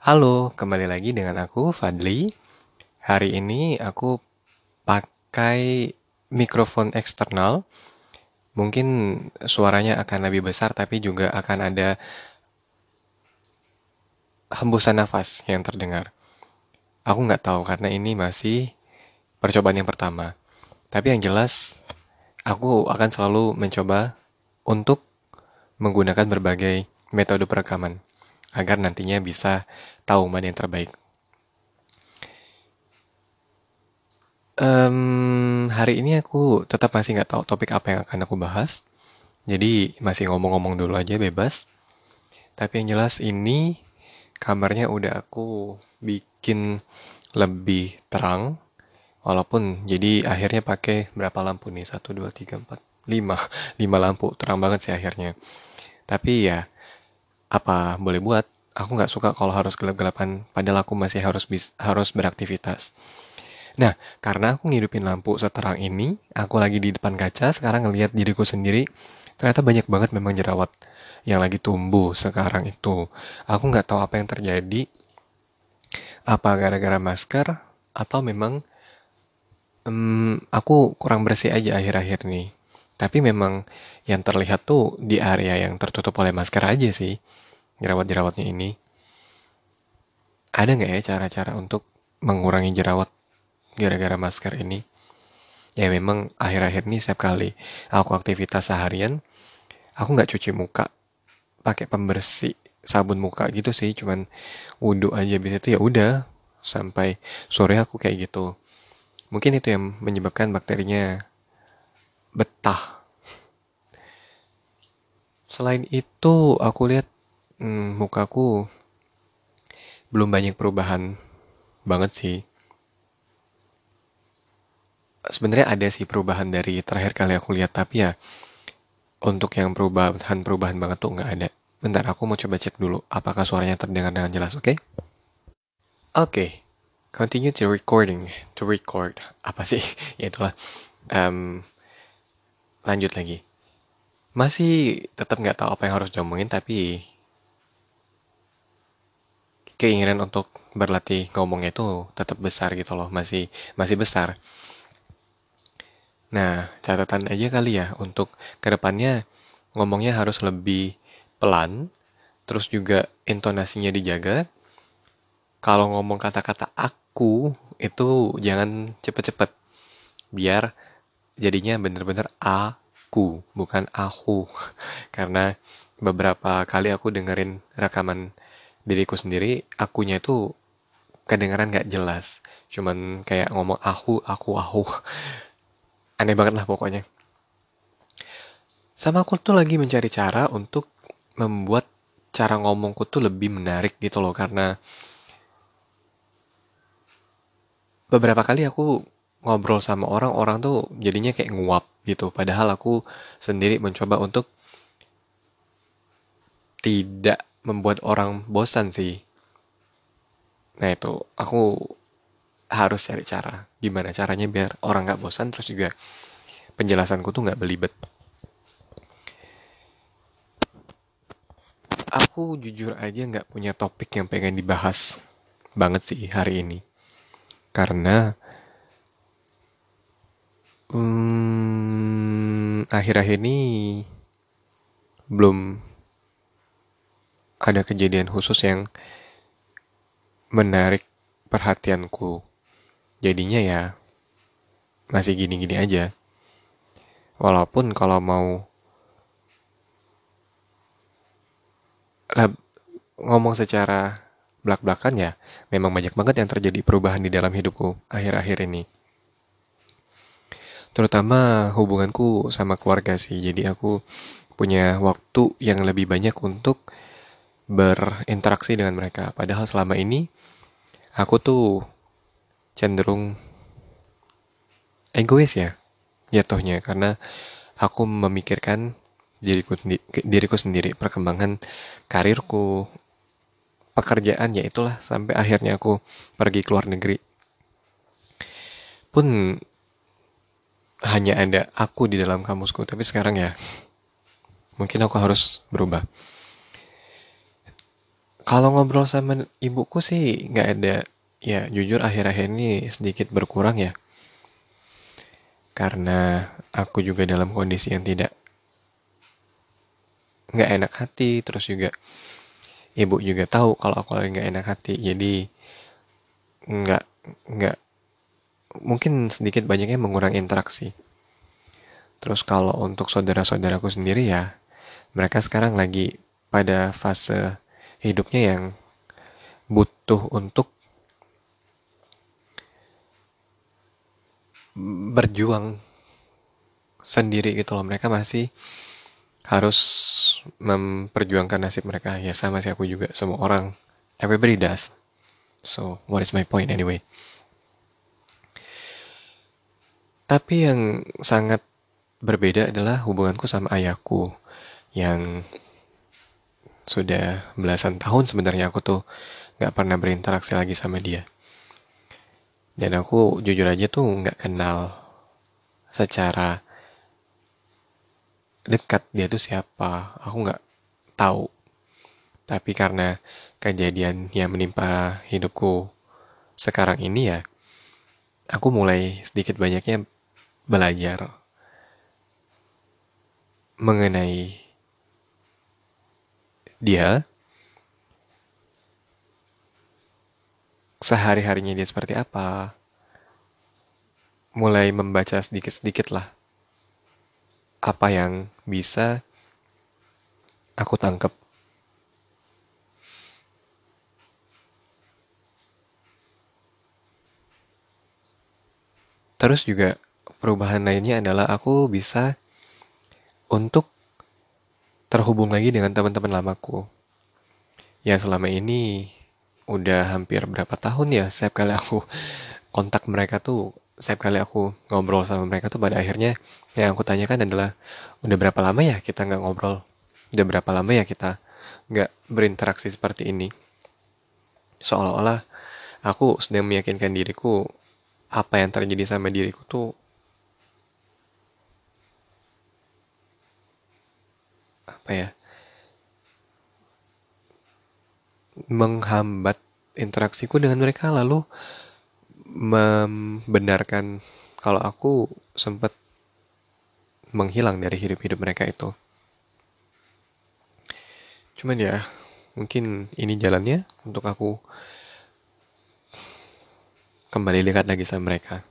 Halo, kembali lagi dengan aku, Fadli. Hari ini aku pakai mikrofon eksternal. Mungkin suaranya akan lebih besar, tapi juga akan ada hembusan nafas yang terdengar. Aku nggak tahu karena ini masih percobaan yang pertama. Tapi yang jelas, aku akan selalu mencoba untuk menggunakan berbagai metode perekaman agar nantinya bisa tahu mana yang terbaik. Em, hari ini aku tetap masih nggak tahu topik apa yang akan aku bahas. Jadi masih ngomong-ngomong dulu aja bebas. Tapi yang jelas ini kamarnya udah aku bikin lebih terang. Walaupun jadi akhirnya pakai berapa lampu nih? Satu, dua, tiga, empat, lima. Lima lampu. Terang banget sih akhirnya. Tapi ya apa boleh buat. Aku nggak suka kalau harus gelap-gelapan. Padahal aku masih harus bis- harus beraktivitas. Nah, karena aku ngidupin lampu seterang ini, aku lagi di depan kaca, sekarang ngelihat diriku sendiri, ternyata banyak banget memang jerawat yang lagi tumbuh sekarang itu. Aku nggak tahu apa yang terjadi, apa gara-gara masker, atau memang em, aku kurang bersih aja akhir-akhir nih. Tapi memang yang terlihat tuh di area yang tertutup oleh masker aja sih, jerawat-jerawatnya ini. Ada nggak ya cara-cara untuk mengurangi jerawat gara-gara masker ini? Ya memang akhir-akhir ini setiap kali aku aktivitas seharian, aku nggak cuci muka pakai pembersih sabun muka gitu sih, cuman wudhu aja bisa itu ya udah sampai sore aku kayak gitu. Mungkin itu yang menyebabkan bakterinya betah. Selain itu, aku lihat hmm, mukaku belum banyak perubahan banget sih. Sebenarnya ada sih perubahan dari terakhir kali aku lihat, tapi ya untuk yang perubahan-perubahan banget tuh nggak ada. Bentar, aku mau coba cek dulu apakah suaranya terdengar dengan jelas, oke? Oke, continue to recording, to record. Apa sih? Ya itulah. Em, lanjut lagi. Masih tetap nggak tahu apa yang harus diomongin, tapi keinginan untuk berlatih ngomongnya itu tetap besar gitu loh, masih masih besar. Nah, catatan aja kali ya untuk ke depannya ngomongnya harus lebih pelan, terus juga intonasinya dijaga. Kalau ngomong kata-kata aku itu jangan cepet-cepet, biar jadinya bener-bener aku, bukan aku. Karena beberapa kali aku dengerin rekaman diriku sendiri, akunya itu kedengaran nggak jelas. Cuman kayak ngomong aku, aku, aku. Aneh banget lah pokoknya. Sama aku tuh lagi mencari cara untuk membuat cara ngomongku tuh lebih menarik gitu loh. Karena beberapa kali aku ngobrol sama orang, orang tuh jadinya kayak nguap gitu. Padahal aku sendiri mencoba untuk tidak membuat orang bosan sih. Nah itu, aku harus cari cara. Gimana caranya biar orang nggak bosan, terus juga penjelasanku tuh nggak belibet. Aku jujur aja nggak punya topik yang pengen dibahas banget sih hari ini. Karena hmm, akhir-akhir ini belum ada kejadian khusus yang menarik perhatianku. Jadinya ya masih gini-gini aja. Walaupun kalau mau ngomong secara belak-belakan ya, memang banyak banget yang terjadi perubahan di dalam hidupku akhir-akhir ini. Terutama hubunganku sama keluarga sih. Jadi aku punya waktu yang lebih banyak untuk berinteraksi dengan mereka. Padahal selama ini aku tuh cenderung egois ya jatuhnya. Karena aku memikirkan diriku diriku sendiri perkembangan karirku pekerjaan ya itulah sampai akhirnya aku pergi ke luar negeri. Pun hanya ada aku di dalam kamusku. Tapi sekarang ya mungkin aku harus berubah Kalau ngobrol sama ibuku sih nggak ada, ya jujur akhir-akhir ini sedikit berkurang ya. Karena aku juga dalam kondisi yang tidak nggak enak hati, terus juga ibu juga tahu kalau aku lagi nggak enak hati, jadi nggak nggak mungkin sedikit banyaknya mengurangi interaksi. Terus kalau untuk saudara-saudaraku sendiri ya, mereka sekarang lagi pada fase hidupnya yang butuh untuk berjuang sendiri gitu loh. Mereka masih harus memperjuangkan nasib mereka. Ya sama sih aku juga, semua orang. Everybody does. So, what is my point anyway? Tapi yang sangat berbeda adalah hubunganku sama ayahku yang sudah belasan tahun sebenarnya aku tuh nggak pernah berinteraksi lagi sama dia. Dan aku jujur aja tuh nggak kenal secara dekat dia tuh siapa. Aku nggak tahu. Tapi karena kejadian yang menimpa hidupku sekarang ini ya, aku mulai sedikit banyaknya belajar mengenai dia, sehari-harinya dia seperti apa, mulai membaca sedikit-sedikit lah apa yang bisa aku tangkap. Terus juga perubahan lainnya adalah aku bisa untuk terhubung lagi dengan teman-teman lamaku. Yang selama ini udah hampir berapa tahun ya setiap kali aku kontak mereka tuh setiap kali aku ngobrol sama mereka tuh pada akhirnya yang aku tanyakan adalah udah berapa lama ya kita nggak ngobrol udah berapa lama ya kita nggak berinteraksi seperti ini seolah-olah aku sedang meyakinkan diriku apa yang terjadi sama diriku tuh apa ya menghambat interaksiku dengan mereka lalu membenarkan kalau aku sempat menghilang dari hidup-hidup mereka itu. Cuman ya, mungkin ini jalannya untuk aku kembali dekat lagi sama mereka.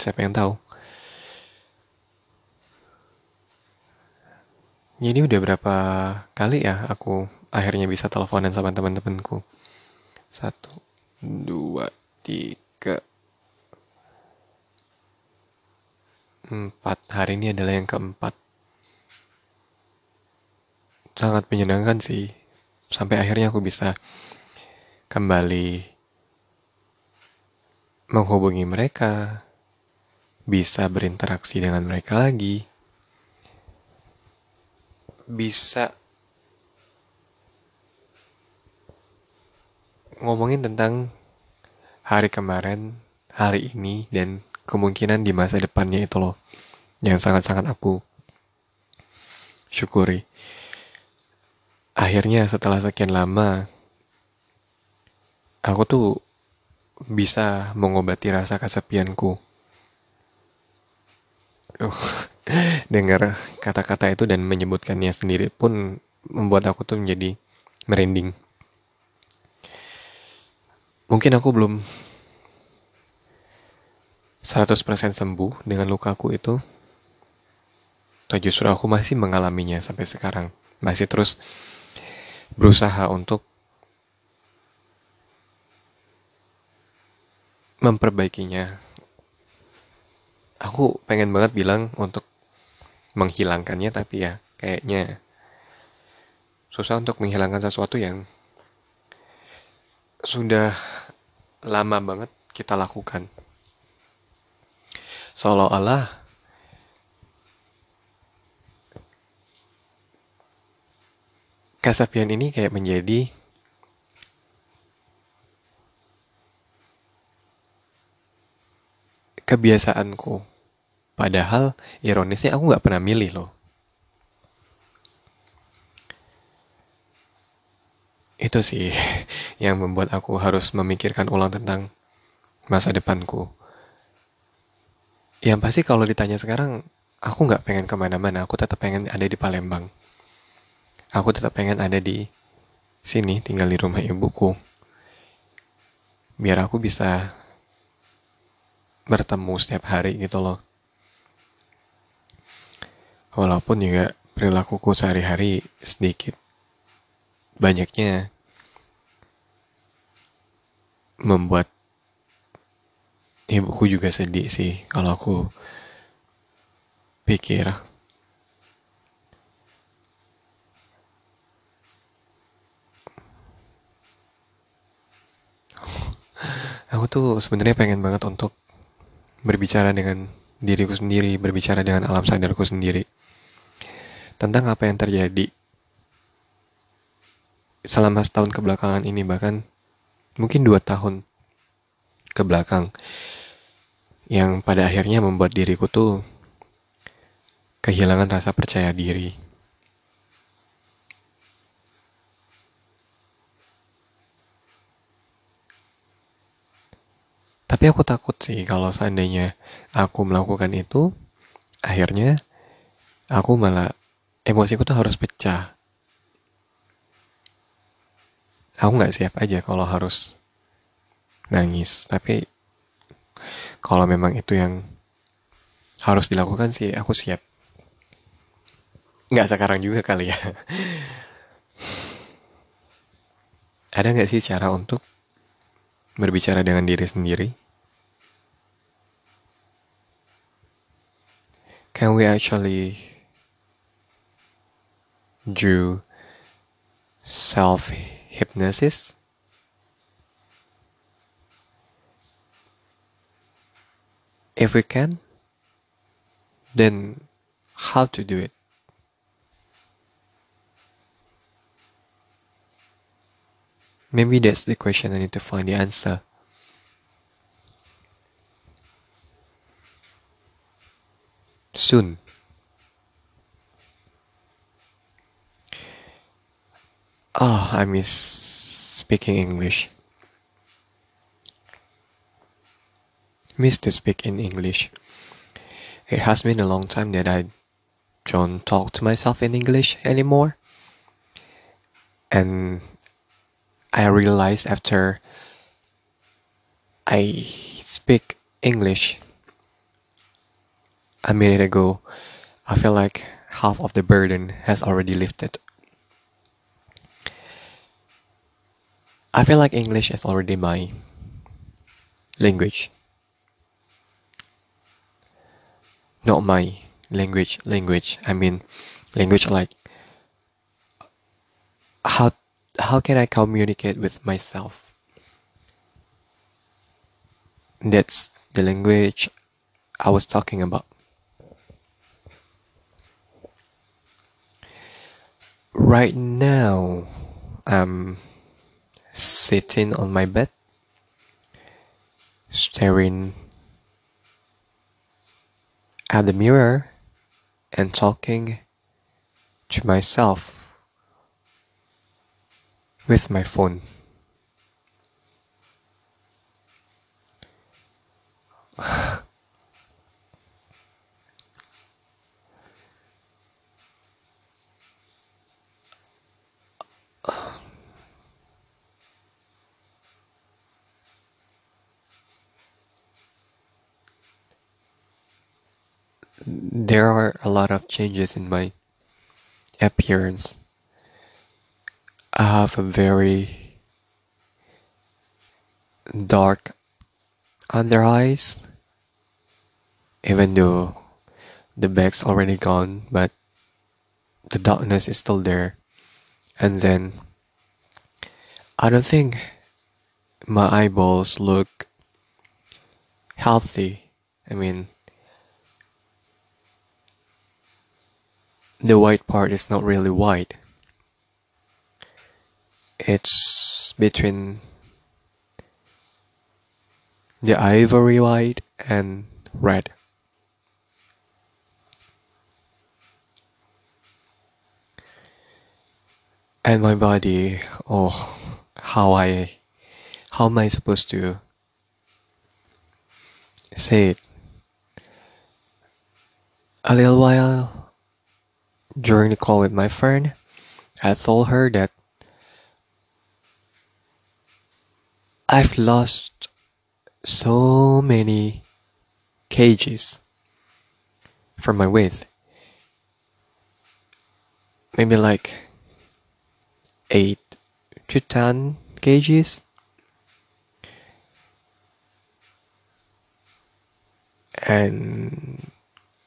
Siapa yang tahu? Jadi udah berapa kali ya aku akhirnya bisa teleponan sama teman-temanku. Satu, dua, tiga, empat. Hari ini adalah yang keempat. Sangat menyenangkan sih. Sampai akhirnya aku bisa kembali menghubungi mereka, bisa berinteraksi dengan mereka lagi bisa ngomongin tentang hari kemarin, hari ini, dan kemungkinan di masa depannya itu loh. Yang sangat-sangat aku syukuri. Akhirnya setelah sekian lama, aku tuh bisa mengobati rasa kesepianku. Dengar kata-kata itu dan menyebutkannya sendiri pun membuat aku tuh menjadi merinding. Mungkin aku belum 100% sembuh dengan lukaku itu. Atau justru aku masih mengalaminya sampai sekarang. Masih terus berusaha untuk memperbaikinya. Aku pengen banget bilang untuk menghilangkannya tapi ya kayaknya susah untuk menghilangkan sesuatu yang sudah lama banget kita lakukan. Seolah-olah kesepian ini kayak menjadi kebiasaanku Padahal ironisnya aku nggak pernah milih loh. Itu sih yang membuat aku harus memikirkan ulang tentang masa depanku. Yang pasti kalau ditanya sekarang, aku nggak pengen ke mana-mana. Aku tetap pengen ada di Palembang. Aku tetap pengen ada di sini, tinggal di rumah ibuku. Biar aku bisa bertemu setiap hari gitu loh. Walaupun juga perilakuku sehari-hari sedikit banyaknya membuat ibuku juga sedih sih kalau aku pikir aku tuh sebenarnya pengen banget untuk berbicara dengan diriku sendiri, berbicara dengan alam sadarku sendiri tentang apa yang terjadi selama setahun kebelakangan ini bahkan mungkin dua tahun ke belakang yang pada akhirnya membuat diriku tuh kehilangan rasa percaya diri. Tapi aku takut sih kalau seandainya aku melakukan itu, akhirnya aku malah emosiku tuh harus pecah. Aku nggak siap aja kalau harus nangis. Tapi kalau memang itu yang harus dilakukan sih, aku siap. Nggak sekarang juga kali ya. Ada nggak sih cara untuk berbicara dengan diri sendiri? Can we actually do self hypnosis? If we can, then how to do it? Maybe that's the question I need to find the answer. Soon. Oh, ah, I miss speaking English. Miss to speak in English. It has been a long time that I don't talk to myself in English anymore. And I realized after I speak English a minute ago, I feel like half of the burden has already lifted. I feel like English is already my language. Not my language, language. I mean, language like how how can I communicate with myself? That's the language I was talking about. Right now, I'm sitting on my bed, staring at the mirror and talking to myself with my phone. there are a lot of changes in my appearance. I have a very dark under eyes, even though the bag's already gone, but the darkness is still there. And then I don't think my eyeballs look healthy. I mean, the white part is not really white. It's between the ivory white and red. and my body. Oh, how I, how am I supposed to say it? A little while during the call with my friend, I told her that I've lost so many cages from my weight. Maybe like 8 to 10 cages. And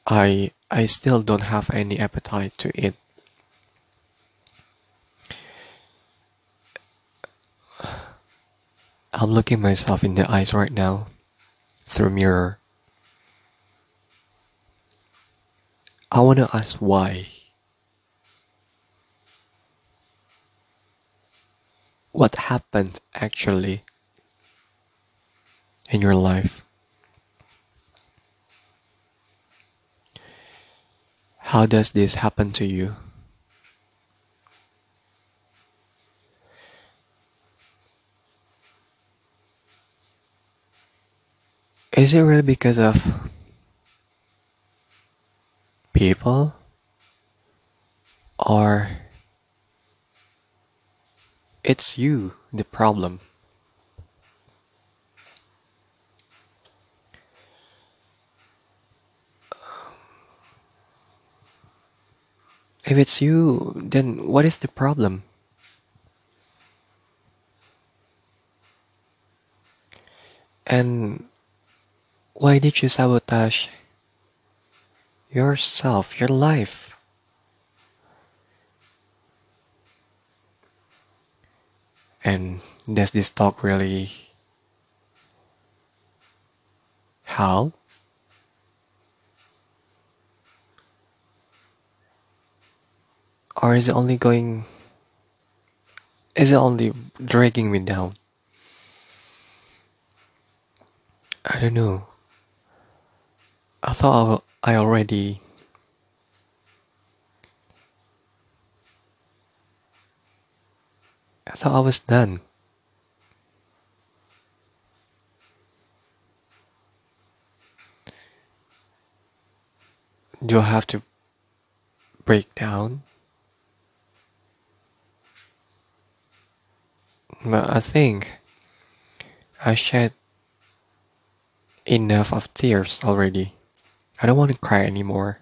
I I still don't have any appetite to eat. I'm looking myself in the eyes right now through mirror. I want to ask why. What happened actually in your life? How does this happen to you? Is it really because of people? Or it's you, the problem? If it's you, then what is the problem? And why did you sabotage yourself, your life? And does this talk really help? Or is it only going. Is it only dragging me down? I don't know. I thought I already. I thought I was done. Do I have to break down? But I think I shed enough of tears already. I don't want to cry anymore.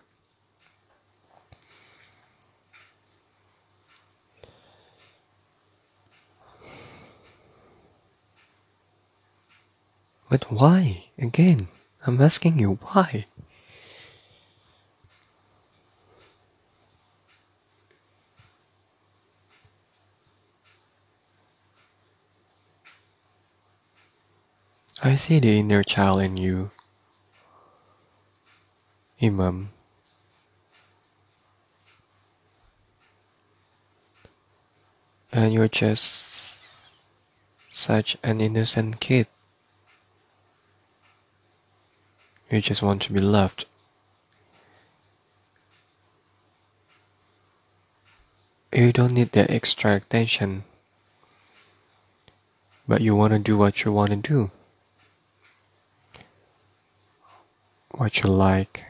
But why? Again, I'm asking you why. I see the inner child in you, Imam. And you're just such an innocent kid. You just want to be loved. You don't need that extra attention, but you want to do what you want to do. What you like.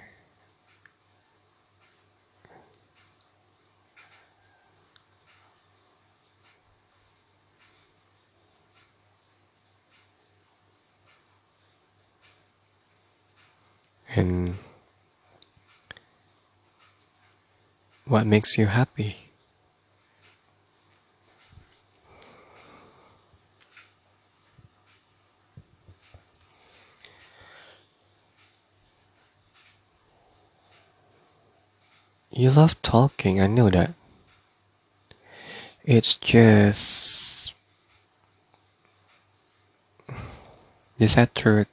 And what makes you happy? You love talking, I know that. It's just. The sad truth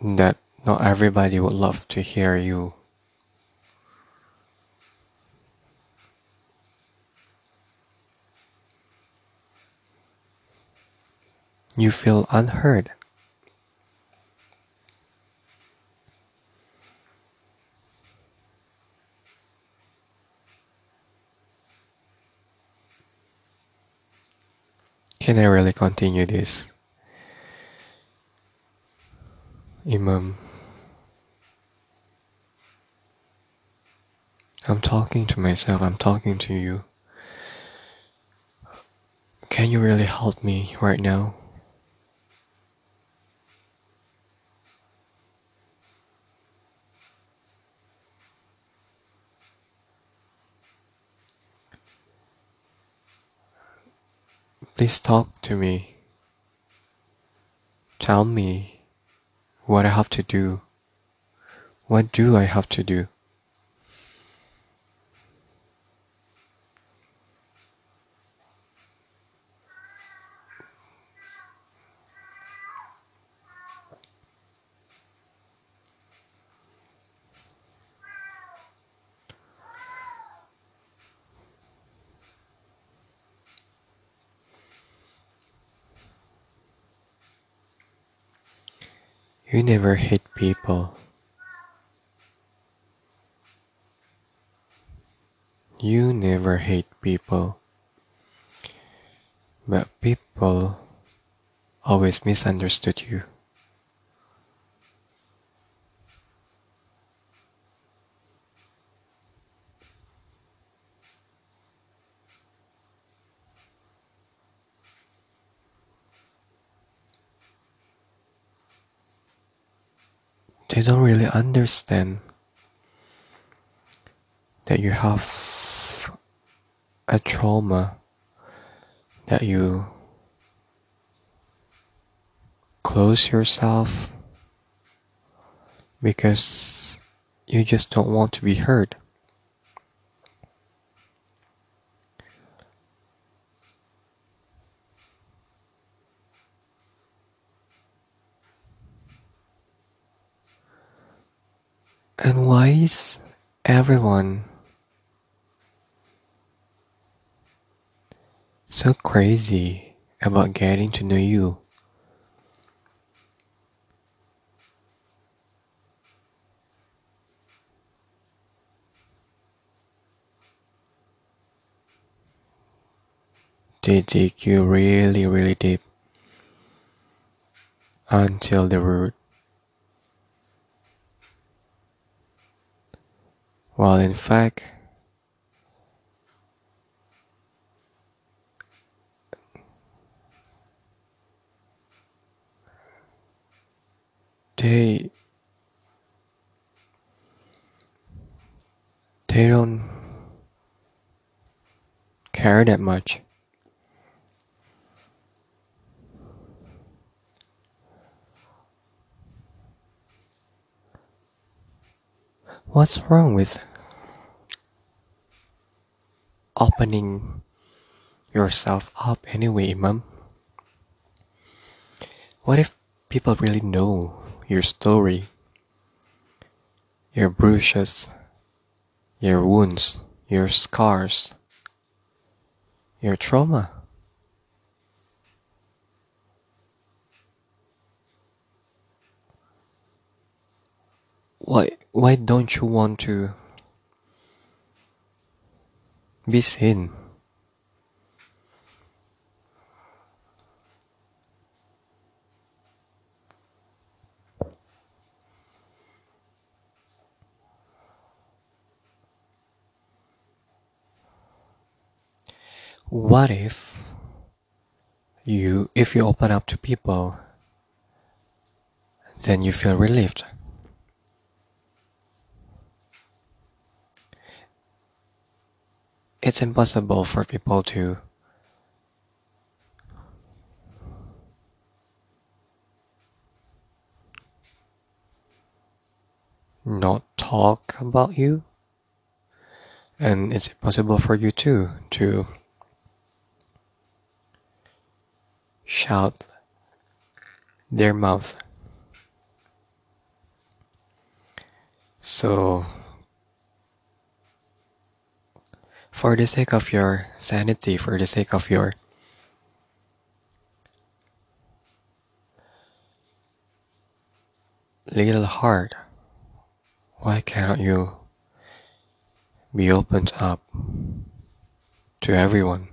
that not everybody would love to hear you. You feel unheard. Can I really continue this? Imam. I'm talking to myself, I'm talking to you. Can you really help me right now? Please talk to me. Tell me what I have to do. What do I have to do? You never hate people. You never hate people. But people always misunderstood you. Don't really understand that you have a trauma that you close yourself because you just don't want to be hurt. And why is everyone so crazy about getting to know you? They dig you really, really deep until the root. While in fact, they they don't care that much. What's wrong with opening yourself up anyway, Imam? What if people really know your story, your bruises, your wounds, your scars, your trauma? Why, why don't you want to be seen? What if you, if you open up to people, then you feel relieved? It's impossible for people to not talk about you, and it's impossible for you too to shout their mouth. So, for the sake of your sanity, for the sake of your little heart, why cannot you be opened up to everyone?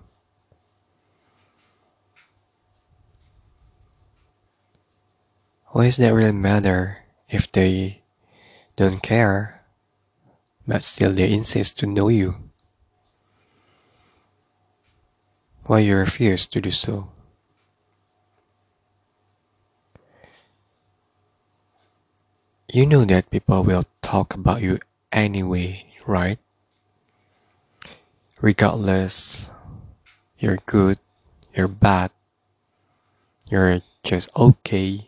Why does that really matter if they don't care, but still they insist to know you? Why you refuse to do so? You know that people will talk about you anyway, right? Regardless, you're good, you're bad, you're just okay.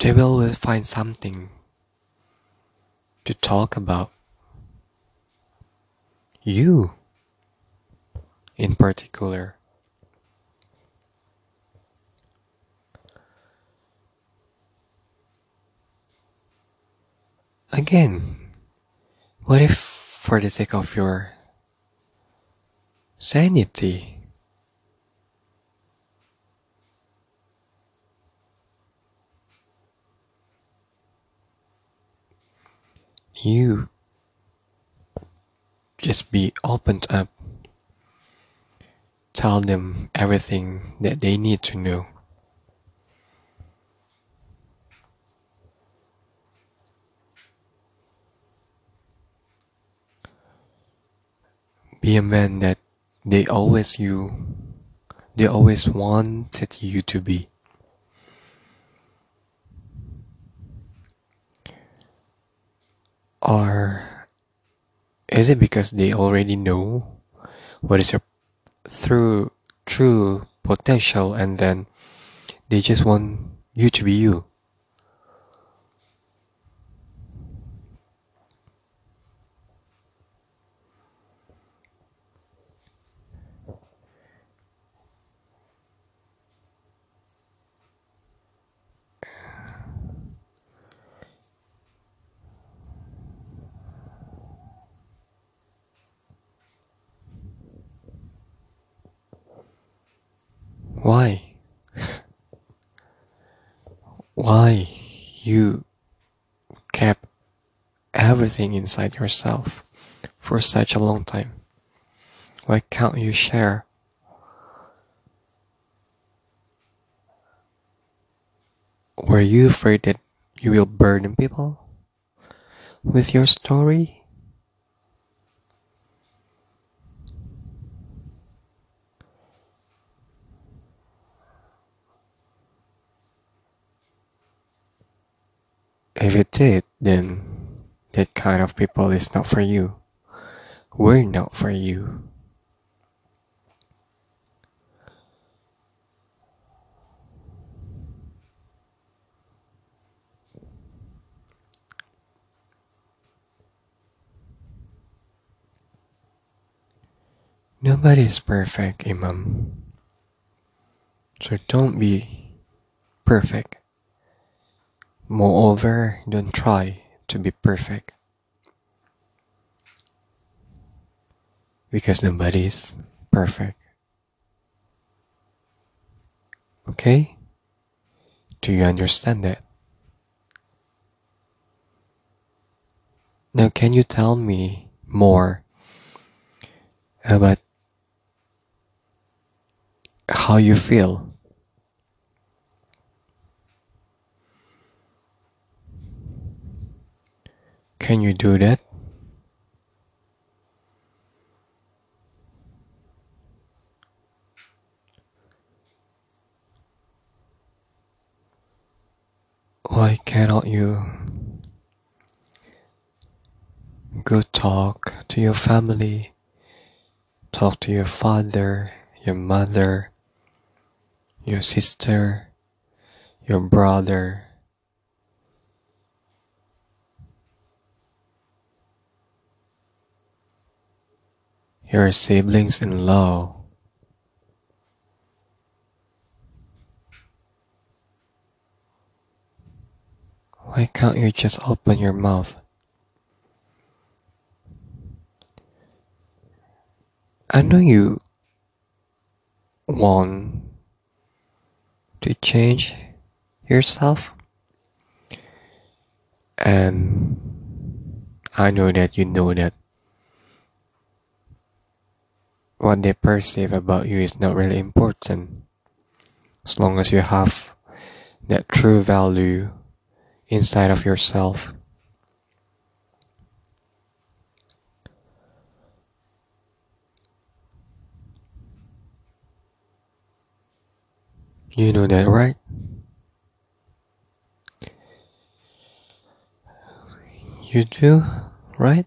They will find something to talk about. You, in particular. Again, what if, for the sake of your sanity, you just be opened up, tell them everything that they need to know. Be a man that they always you they always wanted you to be. Or is it because they already know what is your through true potential and then they just want you to be you? Why? Why you kept everything inside yourself for such a long time? Why can't you share? Were you afraid that you will burden people with your story? If it did, then that kind of people is not for you. We're not for you. Nobody is perfect, Imam. So don't be perfect. Moreover, don't try to be perfect. Because nobody is perfect. Okay? Do you understand that? Now, can you tell me more about how you feel? Can you do that? Why cannot you go talk to your family, talk to your father, your mother, your sister, your brother, your siblings in law. Why can't you just open your mouth? I know you want to change yourself, and I know that you know that what they perceive about you is not really important. As long as you have that true value inside of yourself. You know that, right? You do, right?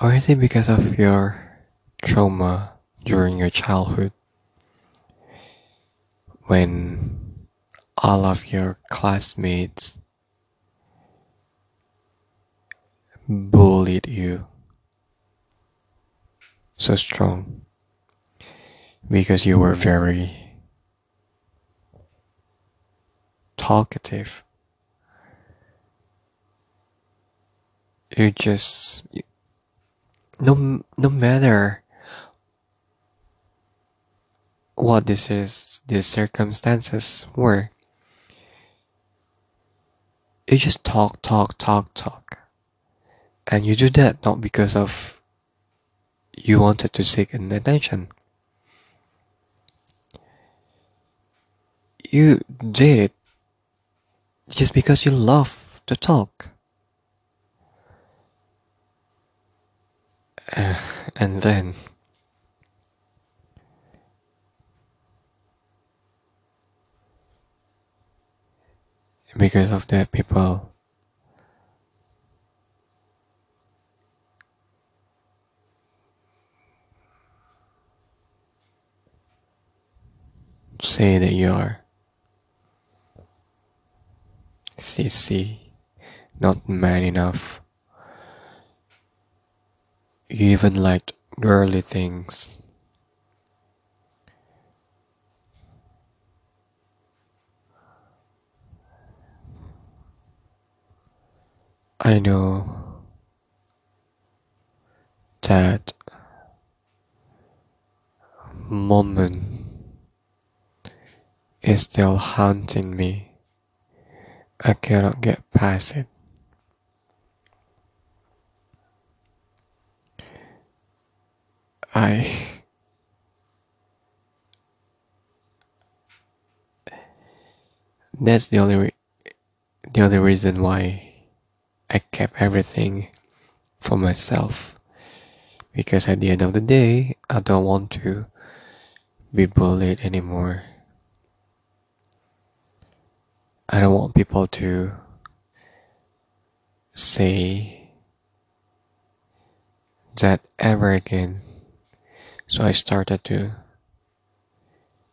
Or is it because of your trauma during your childhood? When all of your classmates bullied you so strong because you were very talkative. You just no no matter what this is these circumstances were you just talk talk talk talk. And you do that not because of you wanted to seek an attention. You did it just because you love to talk Uh, and then because of that people say that you are CC, not man enough. You even liked girly things. I know that moment is still haunting me. I cannot get past it. I that's the only the only reason why I kept everything for myself because at the end of the day I don't want to be bullied anymore. I don't want people to say that ever again. So I started to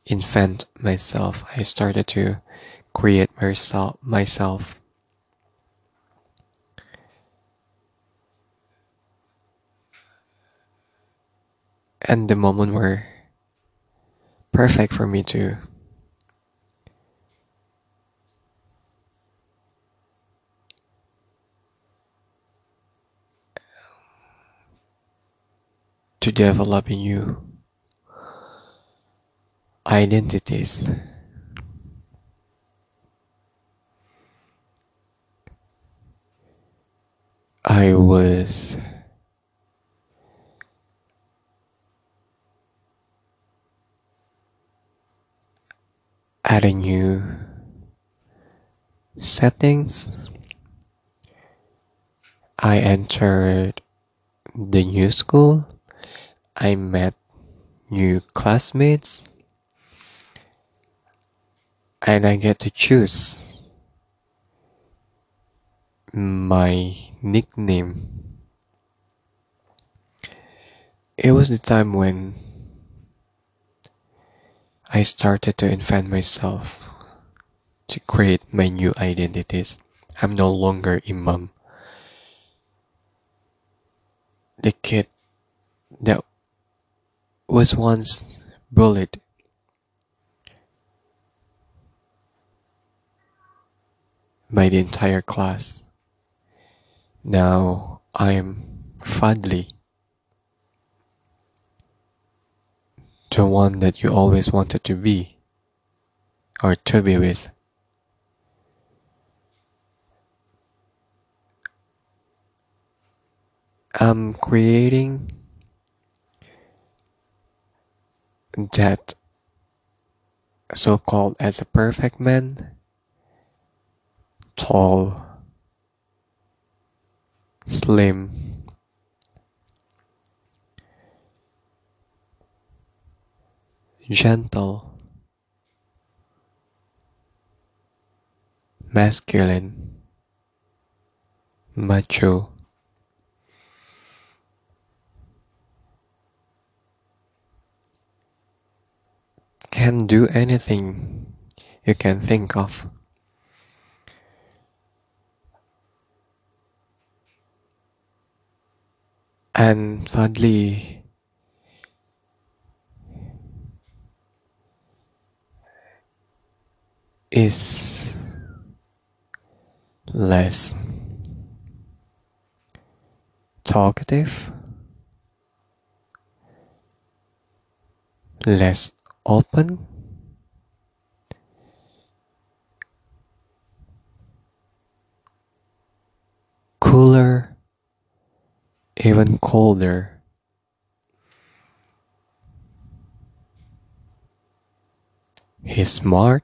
invent myself. I started to create myself myself. And the moment were perfect for me to to develop you identities. I was adding new settings. I entered the new school. I met new classmates and I get to choose my nickname. It was the time when I started to invent myself to create my new identities. I'm no longer Imam. The kid that was once bullied. By the entire class. Now I'm Fadhli, the one that you always wanted to be or to be with. I'm creating that so called as a perfect man, tall, slim, gentle, masculine, macho. Can do anything you can think of. And thirdly, is less talkative, less open, cooler, even colder. He's smart.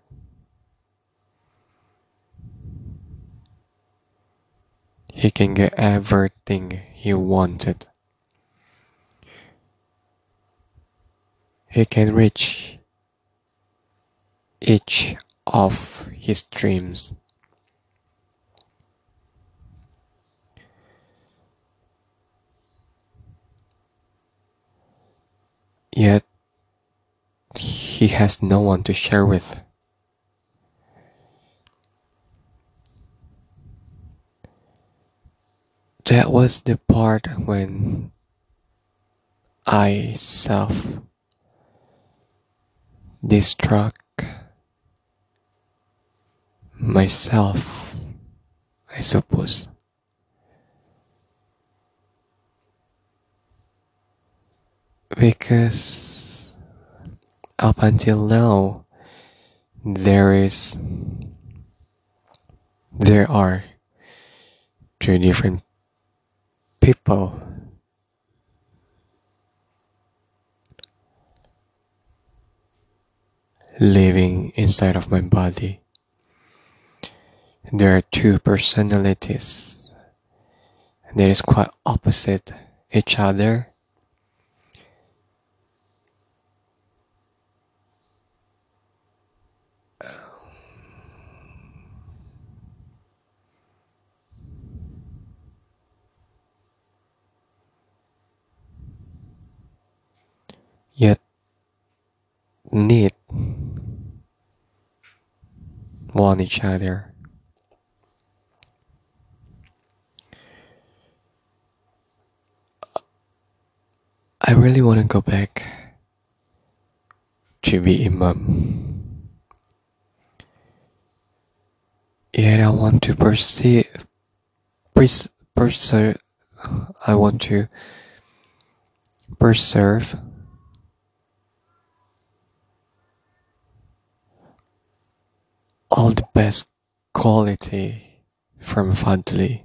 He can get everything he wanted. He can reach each of his dreams. Yet he has no one to share with. That was the part when I self destruct myself, I suppose. Because up until now, there is, there are two different people living inside of my body. There are two personalities that is quite opposite each other. Yet need want each other. I really want to go back to be Imam. Yet I want to pers- preserve, I want to preserve all the best quality from Fadhli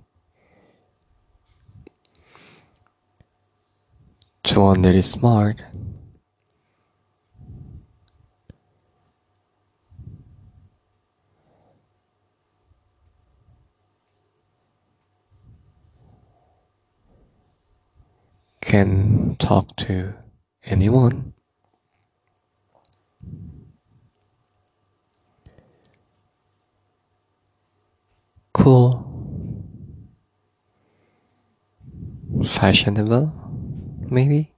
to one that is smart. Can talk to anyone. Cool. Fashionable, maybe.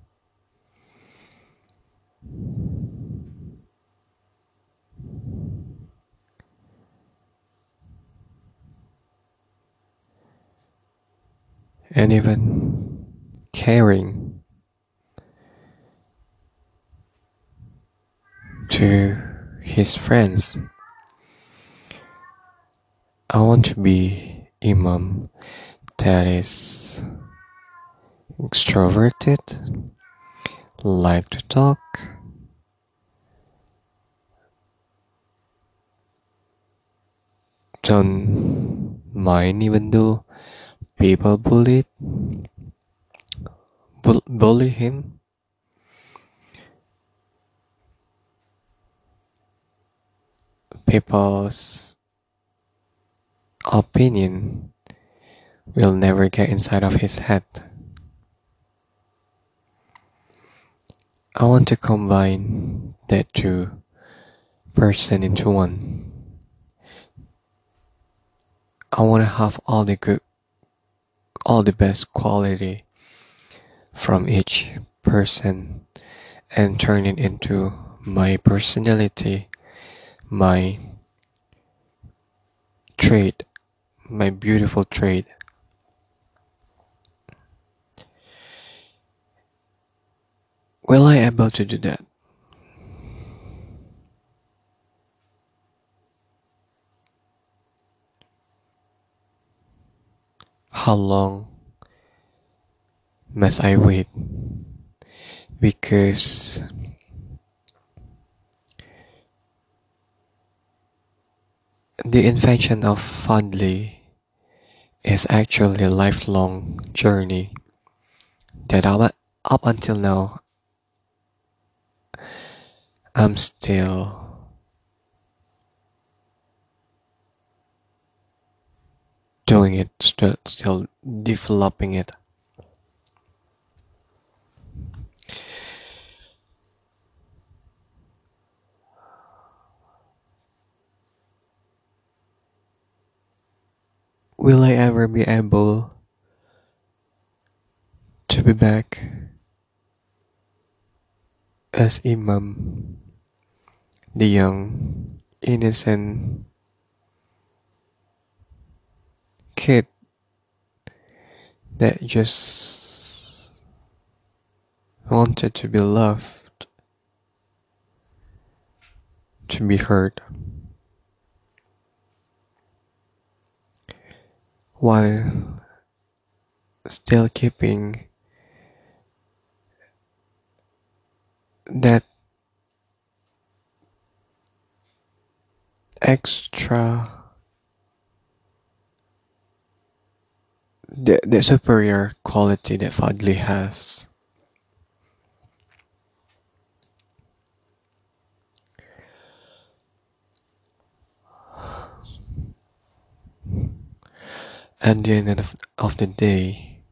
And even caring to his friends. I want to be Imam that is extroverted, like to talk, don't mind even though people bully bully him. People's opinion will never get inside of his head. I want to combine that two person into one. I want to have all the good, all the best quality from each person and turn it into my personality, my trait, my beautiful trade. Will I able to do that? How long must I wait? Because the invention of Fadhli is actually a lifelong journey that up, up until now I'm still doing it, still, still developing it. Will I ever be able to be back as Imam, the young, innocent kid that just wanted to be loved, to be heard, while still keeping that extra the, the superior quality that Fadhli has. At the end of, the day,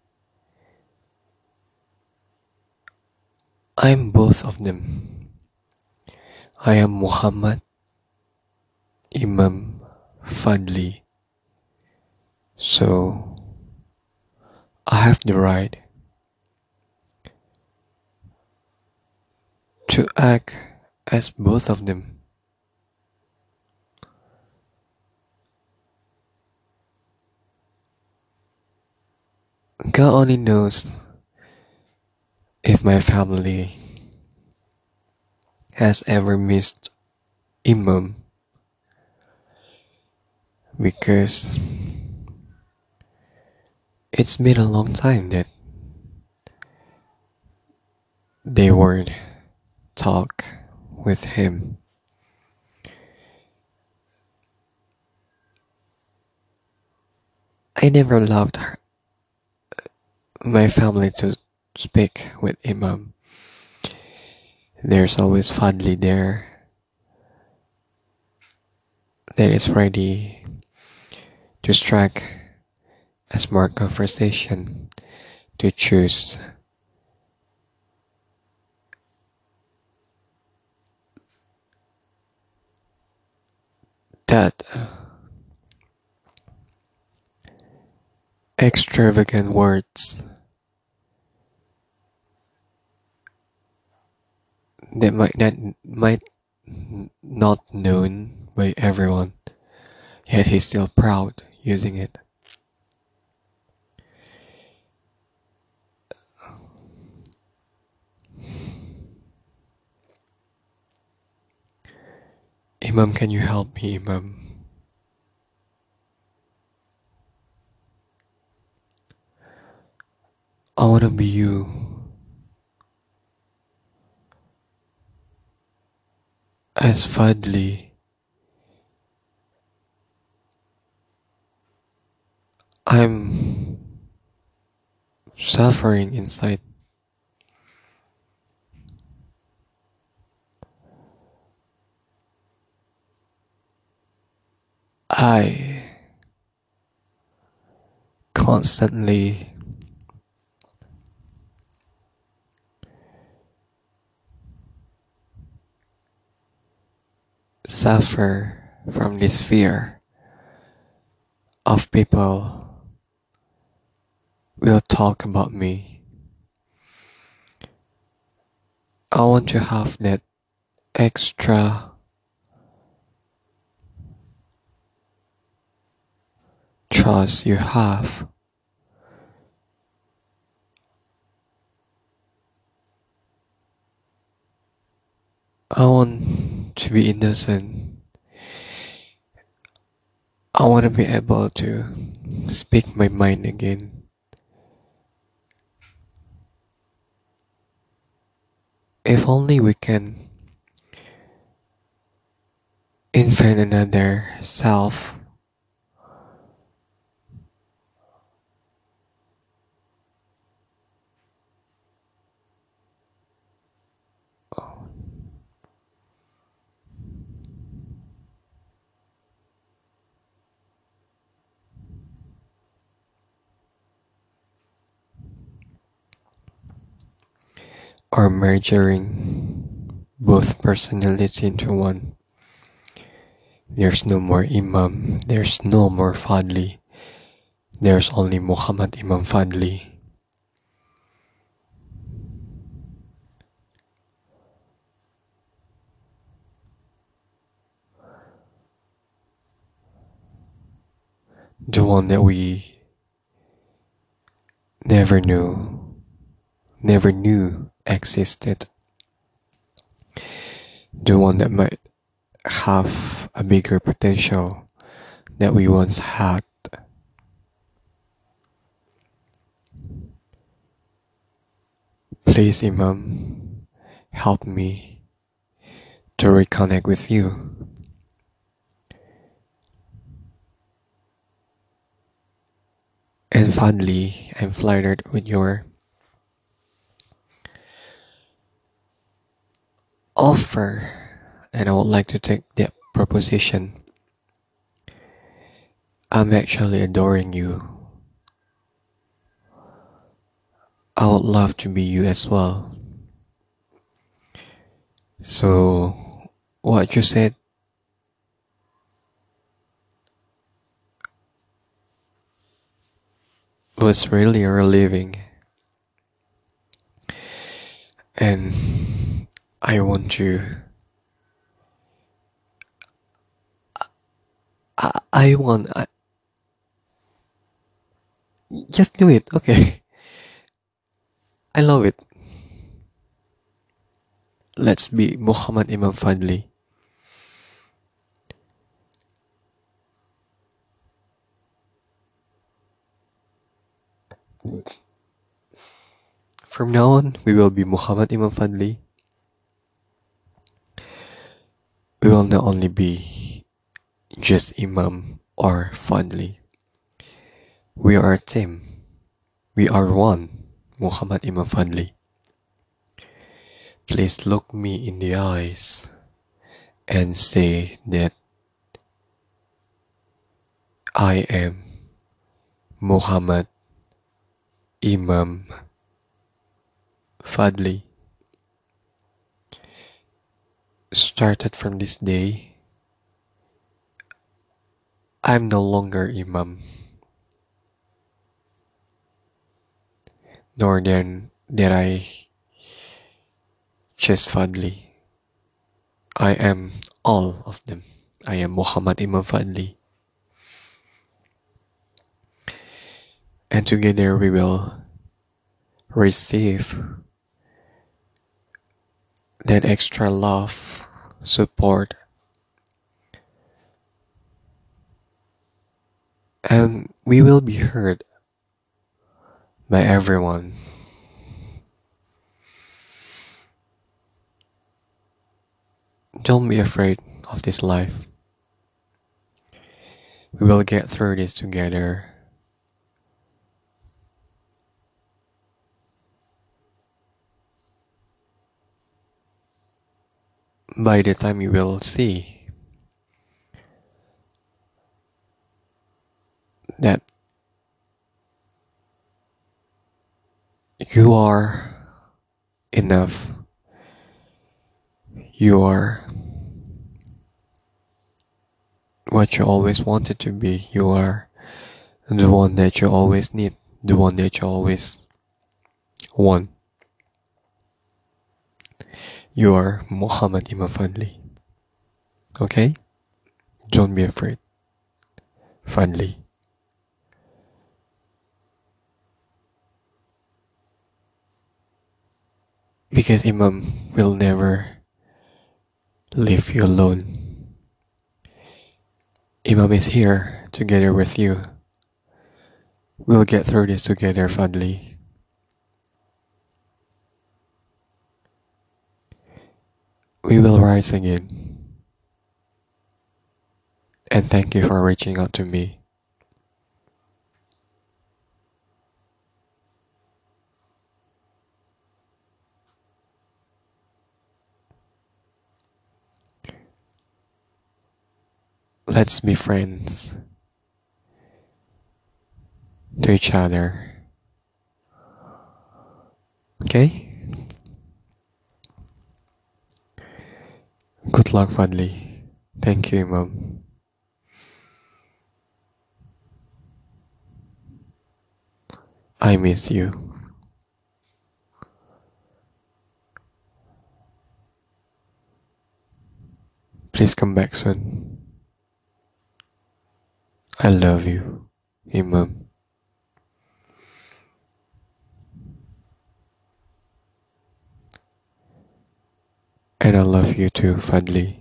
I'm both of them. I am Muhammad Imam Fadhli. So, I have the right to act as both of them. God only knows if my family has ever missed Imam because it's been a long time that they weren't talk with him. I never loved her, my family to speak with Imam. There's always Fadhli there that is ready to strike a smart conversation to choose that extravagant words that might not might not known by everyone yet he's still proud using it. Imam can you help me Imam? I want to be you as Fadhli. I'm suffering inside. I constantly suffer from this fear of people will talk about me. I want to have that extra trust you have. I want to be innocent. I want to be able to speak my mind again. If only we can invent another self or merging both personality into one. There's no more Imam, there's no more Fadhli, there's only Muhammad Imam Fadhli. The one that we never knew, never knew existed. The one that might have a bigger potential that we once had. Please, Imam, help me to reconnect with you. And finally, I'm flattered with your offer, and I would like to take that proposition. I'm actually adoring you. I would love to be you as well. So, what you said was really relieving. And I want you. I, I want. I, just do it, okay. I love it. Let's be Muhammad Imam Fadhli. From now on, we will be Muhammad Imam Fadhli. We will not only be just Imam or Fadhli. We are a team. We are one, Muhammad Imam Fadhli. Please look me in the eyes and say that I am Muhammad Imam Fadhli. Started from this day, I'm no longer Imam. Nor then that I just Fadhli. I am all of them. I am Muhammad Imam Fadhli. And together we will receive that extra love, support, and we will be heard by everyone. Don't be afraid of this life. We will get through this together. by the time you will see that you are enough. You are what you always wanted to be. You are the one that you always need, the one that you always want. You are Muhammad Imam Fadhli. Okay? Don't be afraid. Fadhli. Because Imam will never leave you alone. Imam is here together with you. We'll get through this together, Fadhli. We will rise again. And thank you for reaching out to me. Let's be friends to each other. Okay? Good luck, Fadhli. Thank you, Imam. I miss you. Please come back soon. I love you, Imam. And I love you too, Fadhli.